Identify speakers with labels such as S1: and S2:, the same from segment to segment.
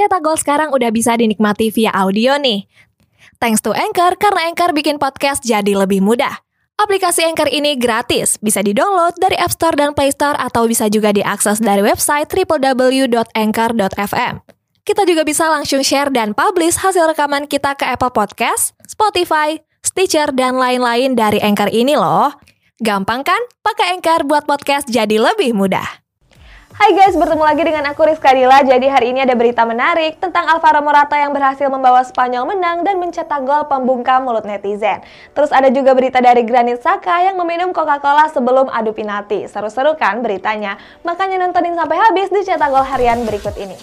S1: Cetak Gol sekarang udah bisa dinikmati via audio nih. Thanks to Anchor, karena Anchor bikin podcast jadi lebih mudah. Aplikasi Anchor ini gratis, bisa di-download dari App Store dan Play Store atau bisa juga diakses dari website www.anchor.fm. Kita juga bisa langsung share dan publish hasil rekaman kita ke Apple Podcast, Spotify, Stitcher, dan lain-lain dari Anchor ini loh. Gampang kan? Pakai Anchor buat podcast jadi lebih mudah.
S2: Hai guys, bertemu lagi dengan aku Rizka Dila. Jadi hari ini ada berita menarik tentang Alvaro Morata yang berhasil membawa Spanyol menang dan mencetak gol pembungkam mulut netizen. Terus ada juga berita dari Granit Saka yang meminum Coca-Cola sebelum adu penalti. Seru-seru kan beritanya? Makanya nontonin sampai habis di cetak gol harian berikut ini.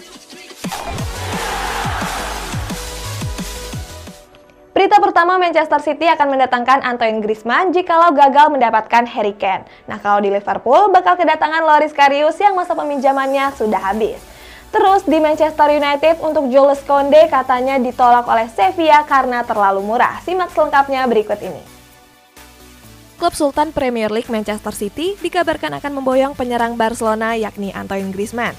S2: Berita pertama, Manchester City akan mendatangkan Antoine Griezmann jikalau gagal mendapatkan Harry Kane. Nah, kalau di Liverpool, bakal kedatangan Loris Karius yang masa peminjamannya sudah habis. Terus di Manchester United untuk Jules Kounde katanya ditolak oleh Sevilla karena terlalu murah. Simak selengkapnya berikut ini.
S1: Klub Sultan Premier League Manchester City dikabarkan akan memboyong penyerang Barcelona yakni Antoine Griezmann.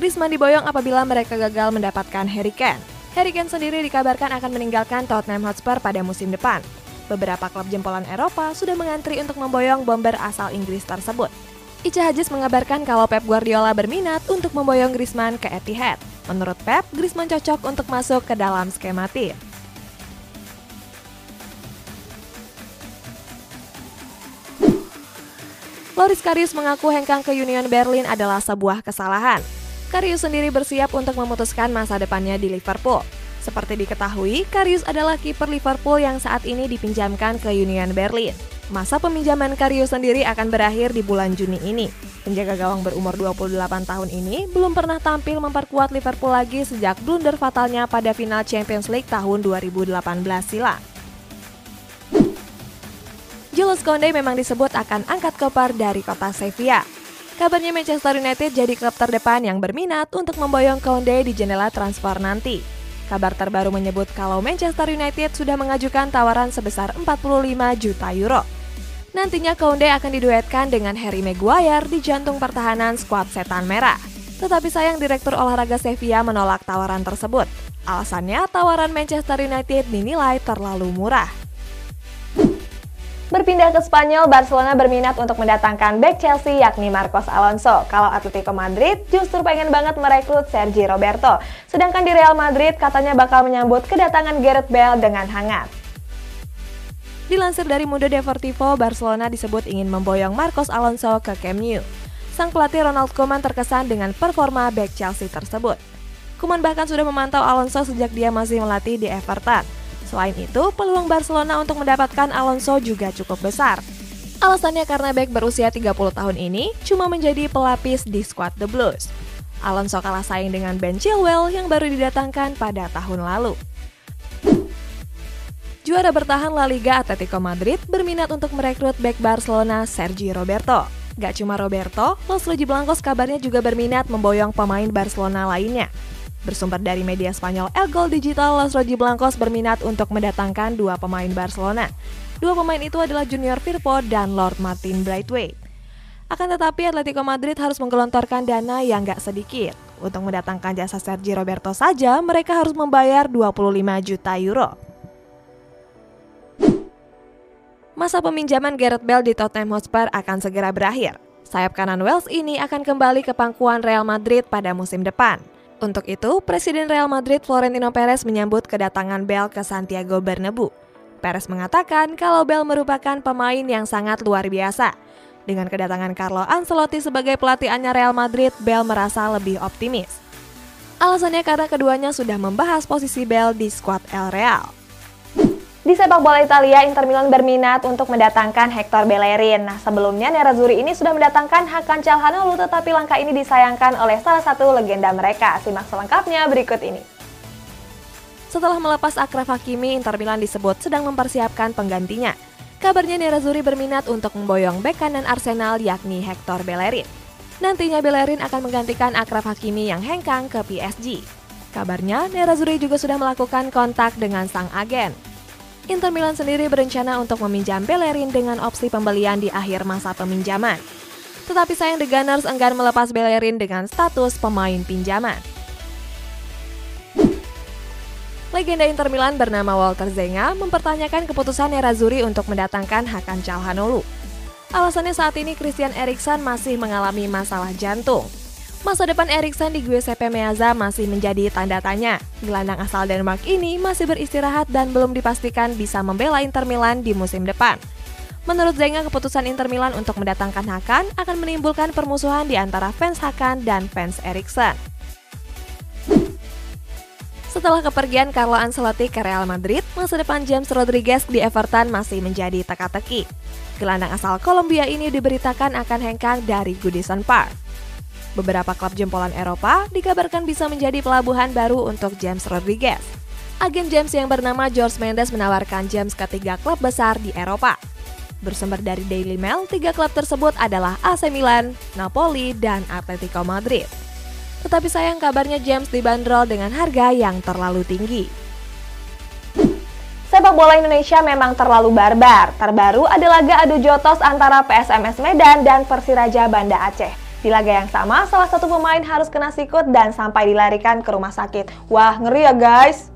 S1: Griezmann diboyong apabila mereka gagal mendapatkan Harry Kane. Harry Kane sendiri dikabarkan akan meninggalkan Tottenham Hotspur pada musim depan. Beberapa klub jempolan Eropa sudah mengantri untuk memboyong bomber asal Inggris tersebut. Ica Hadis mengabarkan kalau Pep Guardiola berminat untuk memboyong Griezmann ke Etihad. Menurut Pep, Griezmann cocok untuk masuk ke dalam skema tim. Loris Karius mengaku hengkang ke Union Berlin adalah sebuah kesalahan. Karius sendiri bersiap untuk memutuskan masa depannya di Liverpool. Seperti diketahui, Karius adalah kiper Liverpool yang saat ini dipinjamkan ke Union Berlin. Masa peminjaman Karius sendiri akan berakhir di bulan Juni ini. Penjaga gawang berumur 28 tahun ini belum pernah tampil memperkuat Liverpool lagi sejak blunder fatalnya pada final Champions League tahun 2018 silam. Jules Kounde memang disebut akan angkat koper dari kota Sevilla. Kabarnya Manchester United jadi klub terdepan yang berminat untuk memboyong Kounde di jendela transfer nanti. Kabar terbaru menyebut kalau Manchester United sudah mengajukan tawaran sebesar 45 juta euro. Nantinya Kounde akan diduetkan dengan Harry Maguire di jantung pertahanan skuad Setan Merah. Tetapi sayang Direktur Olahraga Sevilla menolak tawaran tersebut. Alasannya tawaran Manchester United dinilai terlalu murah.
S2: Berpindah ke Spanyol, Barcelona berminat untuk mendatangkan back Chelsea yakni Marcos Alonso. Kalau Atletico Madrid justru pengen banget merekrut Sergi Roberto. Sedangkan di Real Madrid katanya bakal menyambut kedatangan Gareth Bale dengan hangat.
S1: Dilansir dari Mundo Deportivo, Barcelona disebut ingin memboyong Marcos Alonso ke Camp Nou. Sang pelatih Ronald Koeman terkesan dengan performa back Chelsea tersebut. Koeman bahkan sudah memantau Alonso sejak dia masih melatih di Everton. Selain itu, peluang Barcelona untuk mendapatkan Alonso juga cukup besar. Alasannya karena back berusia 30 tahun ini cuma menjadi pelapis di skuad The Blues. Alonso kalah saing dengan Ben Chilwell yang baru didatangkan pada tahun lalu. Juara bertahan La Liga Atletico Madrid berminat untuk merekrut back Barcelona Sergi Roberto. Gak cuma Roberto, Los Blancos kabarnya juga berminat memboyong pemain Barcelona lainnya. Bersumber dari media Spanyol El Gol Digital, Los Blancos berminat untuk mendatangkan dua pemain Barcelona. Dua pemain itu adalah Junior Firpo dan Lord Martin Brightway. Akan tetapi Atletico Madrid harus menggelontorkan dana yang gak sedikit. Untuk mendatangkan jasa Sergi Roberto saja, mereka harus membayar 25 juta euro. Masa peminjaman Gareth Bale di Tottenham Hotspur akan segera berakhir. Sayap kanan Wales ini akan kembali ke pangkuan Real Madrid pada musim depan. Untuk itu, Presiden Real Madrid Florentino Perez menyambut kedatangan Bale ke Santiago Bernabeu. Perez mengatakan kalau Bale merupakan pemain yang sangat luar biasa. Dengan kedatangan Carlo Ancelotti sebagai pelatih anyar Real Madrid, Bale merasa lebih optimis. Alasannya karena keduanya sudah membahas posisi Bale di skuad El Real.
S2: Di sepak bola Italia, Inter Milan berminat untuk mendatangkan Hector Bellerin. Nah, sebelumnya Nerazzurri ini sudah mendatangkan Hakan Calhanoglu, tetapi langkah ini disayangkan oleh salah satu legenda mereka. Simak selengkapnya berikut ini.
S1: Setelah melepas Akraf Hakimi, Inter Milan disebut sedang mempersiapkan penggantinya. Kabarnya Nerazzurri berminat untuk memboyong bek kanan Arsenal yakni Hector Bellerin. Nantinya Bellerin akan menggantikan Akraf Hakimi yang hengkang ke PSG. Kabarnya, Nerazzurri juga sudah melakukan kontak dengan sang agen. Inter Milan sendiri berencana untuk meminjam Bellerin dengan opsi pembelian di akhir masa peminjaman. Tetapi sayang The Gunners enggan melepas Bellerin dengan status pemain pinjaman. Legenda Inter Milan bernama Walter Zenga mempertanyakan keputusan Nerazzurri untuk mendatangkan Hakan Calhanoglu. Alasannya saat ini Christian Eriksen masih mengalami masalah jantung. Masa depan Eriksen di Giuseppe Meazza masih menjadi tanda tanya. Gelandang asal Denmark ini masih beristirahat dan belum dipastikan bisa membela Inter Milan di musim depan. Menurut Zenga, keputusan Inter Milan untuk mendatangkan Hakan akan menimbulkan permusuhan di antara fans Hakan dan fans Eriksen. Setelah kepergian Carlo Ancelotti ke Real Madrid, masa depan James Rodriguez di Everton masih menjadi teka-teki. Gelandang asal Kolombia ini diberitakan akan hengkang dari Goodison Park. Beberapa klub jempolan Eropa dikabarkan bisa menjadi pelabuhan baru untuk James Rodriguez. Agen James yang bernama George Mendes menawarkan James ke tiga klub besar di Eropa. Bersumber dari Daily Mail, tiga klub tersebut adalah AC Milan, Napoli, dan Atletico Madrid. Tetapi sayang kabarnya James dibanderol dengan harga yang terlalu tinggi.
S2: Sepak bola Indonesia memang terlalu barbar. Terbaru ada laga adu jotos antara PSMS Medan dan Persiraja Banda Aceh. Di laga yang sama, salah satu pemain harus kena sikut dan sampai dilarikan ke rumah sakit. Wah, ngeri ya guys!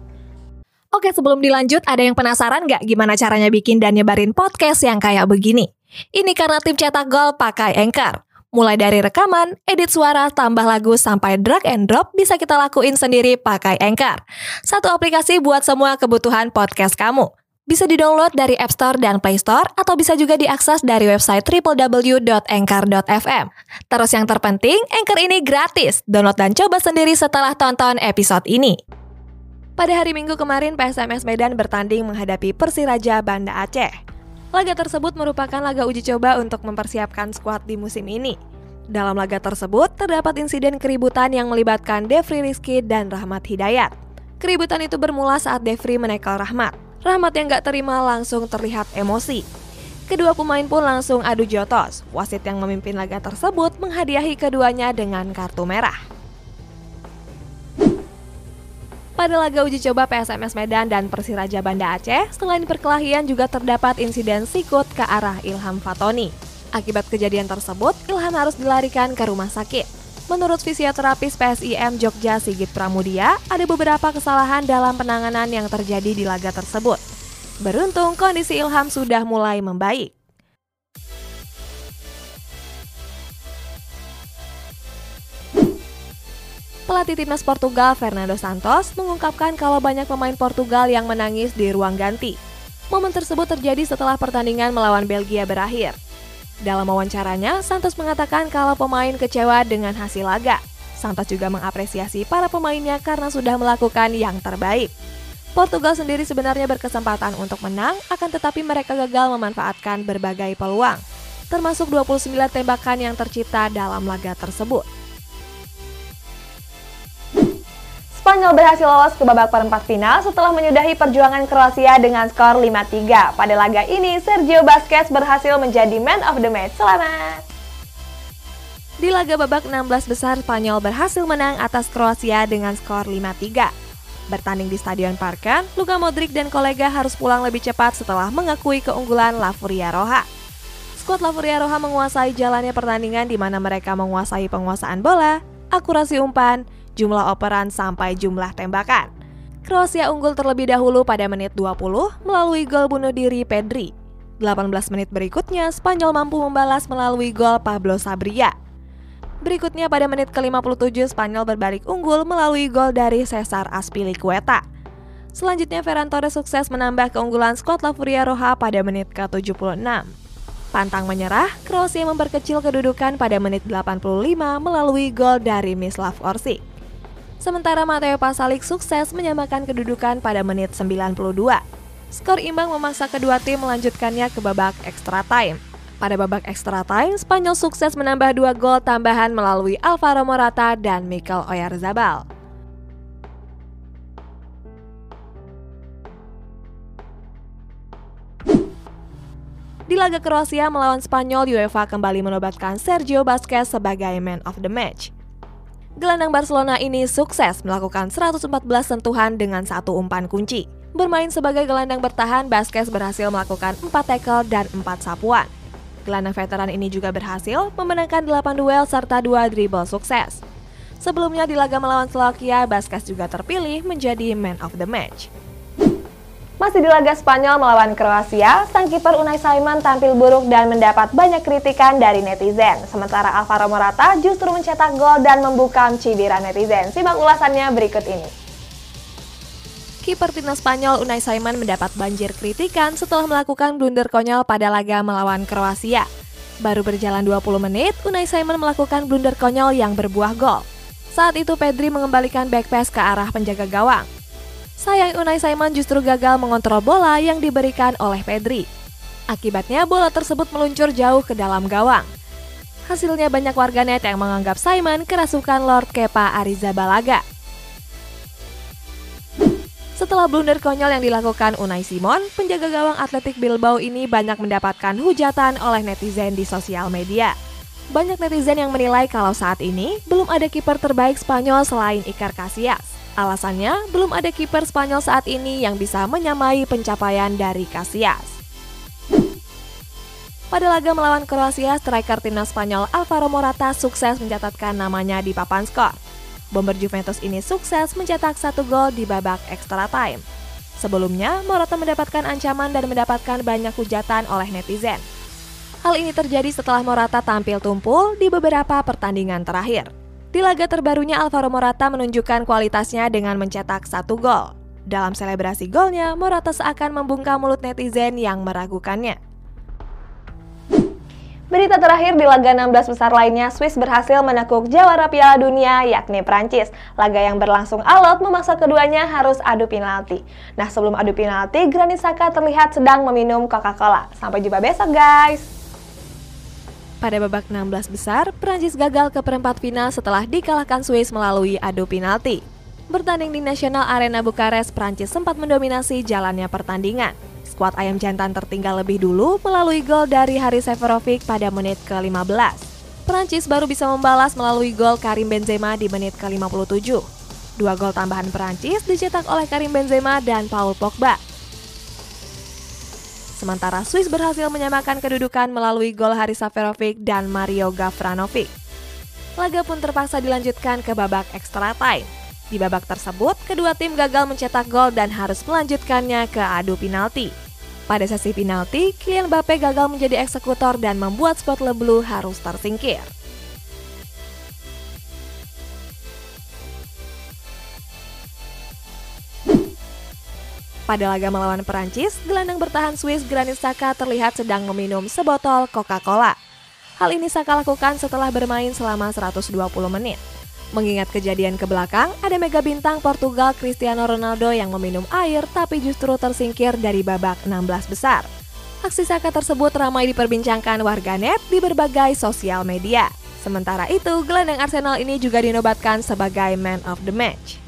S1: Oke, sebelum dilanjut, ada yang penasaran nggak gimana caranya bikin dan nyebarin podcast yang kayak begini? Ini karena tim cetak gol pakai Anchor. Mulai dari rekaman, edit suara, tambah lagu, sampai drag and drop bisa kita lakuin sendiri pakai Anchor. Satu aplikasi buat semua kebutuhan podcast kamu. Bisa di-download dari App Store dan Play Store atau bisa juga diakses dari website www.anchor.fm. Terus yang terpenting, Anchor ini gratis. Download dan coba sendiri setelah tonton episode ini. Pada hari Minggu kemarin, PSMS Medan bertanding menghadapi Persiraja Banda Aceh. Laga tersebut merupakan laga uji coba untuk mempersiapkan skuad di musim ini. Dalam laga tersebut, terdapat insiden keributan yang melibatkan Devri Rizky dan Rahmat Hidayat. Keributan itu bermula saat Devri menekel Rahmat. Rahmat yang gak terima langsung terlihat emosi. Kedua pemain pun langsung adu jotos. Wasit yang memimpin laga tersebut menghadiahi keduanya dengan kartu merah. Pada laga uji coba PSMS Medan dan Persiraja Banda Aceh, selain perkelahian juga terdapat insiden sikut ke arah Ilham Fatoni. Akibat kejadian tersebut, Ilham harus dilarikan ke rumah sakit. Menurut fisioterapis PSIM Jogja Sigit Pramudia, ada beberapa kesalahan dalam penanganan yang terjadi di laga tersebut. Beruntung kondisi Ilham sudah mulai membaik. Pelatih timnas Portugal Fernando Santos mengungkapkan kalau banyak pemain Portugal yang menangis di ruang ganti. Momen tersebut terjadi setelah pertandingan melawan Belgia berakhir. Dalam wawancaranya, Santos mengatakan kalau pemain kecewa dengan hasil laga. Santos juga mengapresiasi para pemainnya karena sudah melakukan yang terbaik. Portugal sendiri sebenarnya berkesempatan untuk menang, akan tetapi mereka gagal memanfaatkan berbagai peluang, termasuk 29 tembakan yang tercipta dalam laga tersebut.
S2: Spanyol berhasil lolos ke babak perempat final setelah menyudahi perjuangan Kroasia dengan skor 5-3. Pada laga ini, Sergio Busquets berhasil menjadi man of the match. Selamat!
S1: Di laga babak 16 besar, Spanyol berhasil menang atas Kroasia dengan skor 5-3. Bertanding di Stadion Parken, Luka Modric dan kolega harus pulang lebih cepat setelah mengakui keunggulan La Furia Roja. Skuad La Furia Roja menguasai jalannya pertandingan di mana mereka menguasai penguasaan bola, akurasi umpan, jumlah operan sampai jumlah tembakan. Kroasia unggul terlebih dahulu pada menit 20 melalui gol bunuh diri Pedri. 18 menit berikutnya, Spanyol mampu membalas melalui gol Pablo Sabria. Berikutnya pada menit ke-57, Spanyol berbalik unggul melalui gol dari Cesar Aspilicueta. Selanjutnya, Ferran Torres sukses menambah keunggulan skuad La Furia Roja pada menit ke-76. Pantang menyerah, Kroasia memperkecil kedudukan pada menit 85 melalui gol dari Mislav Orsic. Sementara Mateo Pasalic sukses menyamakan kedudukan pada menit 92. Skor imbang memaksa kedua tim melanjutkannya ke babak extra time. Pada babak extra time, Spanyol sukses menambah dua gol tambahan melalui Alvaro Morata dan Mikel Oyarzabal. Di laga Kroasia melawan Spanyol, UEFA kembali menobatkan Sergio Busquets sebagai man of the match. Gelandang Barcelona ini sukses melakukan 114 sentuhan dengan satu umpan kunci. Bermain sebagai gelandang bertahan, Baskes berhasil melakukan 4 tackle dan 4 sapuan. Gelandang veteran ini juga berhasil memenangkan 8 duel serta 2 dribble sukses. Sebelumnya di laga melawan Slovakia, Baskas juga terpilih menjadi man of the match.
S2: Masih di laga Spanyol melawan Kroasia, sang kiper Unai Simon tampil buruk dan mendapat banyak kritikan dari netizen. Sementara Alvaro Morata justru mencetak gol dan membuka cibiran netizen. Simak ulasannya berikut ini.
S1: Kiper timnas Spanyol Unai Simon mendapat banjir kritikan setelah melakukan blunder konyol pada laga melawan Kroasia. Baru berjalan 20 menit, Unai Simon melakukan blunder konyol yang berbuah gol. Saat itu Pedri mengembalikan back pass ke arah penjaga gawang. Sayang Unai Simon justru gagal mengontrol bola yang diberikan oleh Pedri. Akibatnya bola tersebut meluncur jauh ke dalam gawang. Hasilnya banyak warganet yang menganggap Simon kerasukan Lord Kepa Arrizabalaga. Setelah blunder konyol yang dilakukan Unai Simon, penjaga gawang Atletik Bilbao ini banyak mendapatkan hujatan oleh netizen di sosial media. Banyak netizen yang menilai kalau saat ini belum ada kiper terbaik Spanyol selain Iker Casillas. Alasannya, belum ada kiper Spanyol saat ini yang bisa menyamai pencapaian dari Casillas. Pada laga melawan Kroasia, striker timnas Spanyol Alvaro Morata sukses mencatatkan namanya di papan skor. Bomber Juventus ini sukses mencetak satu gol di babak extra time. Sebelumnya, Morata mendapatkan ancaman dan mendapatkan banyak hujatan oleh netizen. Hal ini terjadi setelah Morata tampil tumpul di beberapa pertandingan terakhir. Di laga terbarunya Alvaro Morata menunjukkan kualitasnya dengan mencetak satu gol. Dalam selebrasi golnya, Morata seakan membungkam mulut netizen yang meragukannya.
S2: Berita terakhir di laga 16 besar lainnya, Swiss berhasil menekuk jawara Piala Dunia yakni Prancis. Laga yang berlangsung alot memaksa keduanya harus adu penalti. Nah sebelum adu penalti, Granit Xhaka terlihat sedang meminum Coca-Cola. Sampai jumpa besok guys!
S1: Pada babak 16 besar, Prancis gagal ke perempat final setelah dikalahkan Swiss melalui adu penalti. Bertanding di National Arena Bukares, Prancis sempat mendominasi jalannya pertandingan. Skuad Ayam Jantan tertinggal lebih dulu melalui gol dari Haris Seferovic pada menit ke-15. Prancis baru bisa membalas melalui gol Karim Benzema di menit ke-57. Dua gol tambahan Prancis dicetak oleh Karim Benzema dan Paul Pogba. Sementara Swiss berhasil menyamakan kedudukan melalui gol Haris Saferovic dan Mario Gavranovic. Laga pun terpaksa dilanjutkan ke babak extra time. Di babak tersebut, kedua tim gagal mencetak gol dan harus melanjutkannya ke adu penalti. Pada sesi penalti, Kylian Mbappe gagal menjadi eksekutor dan membuat spot Le Bleu harus tersingkir. Pada laga melawan Perancis, gelandang bertahan Swiss Granit Xhaka terlihat sedang meminum sebotol Coca-Cola. Hal ini Saka lakukan setelah bermain selama 120 menit. Mengingat kejadian ke belakang, ada mega bintang Portugal Cristiano Ronaldo yang meminum air tapi justru tersingkir dari babak 16 besar. Aksi Saka tersebut ramai diperbincangkan warganet di berbagai sosial media. Sementara itu, gelandang Arsenal ini juga dinobatkan sebagai man of the match.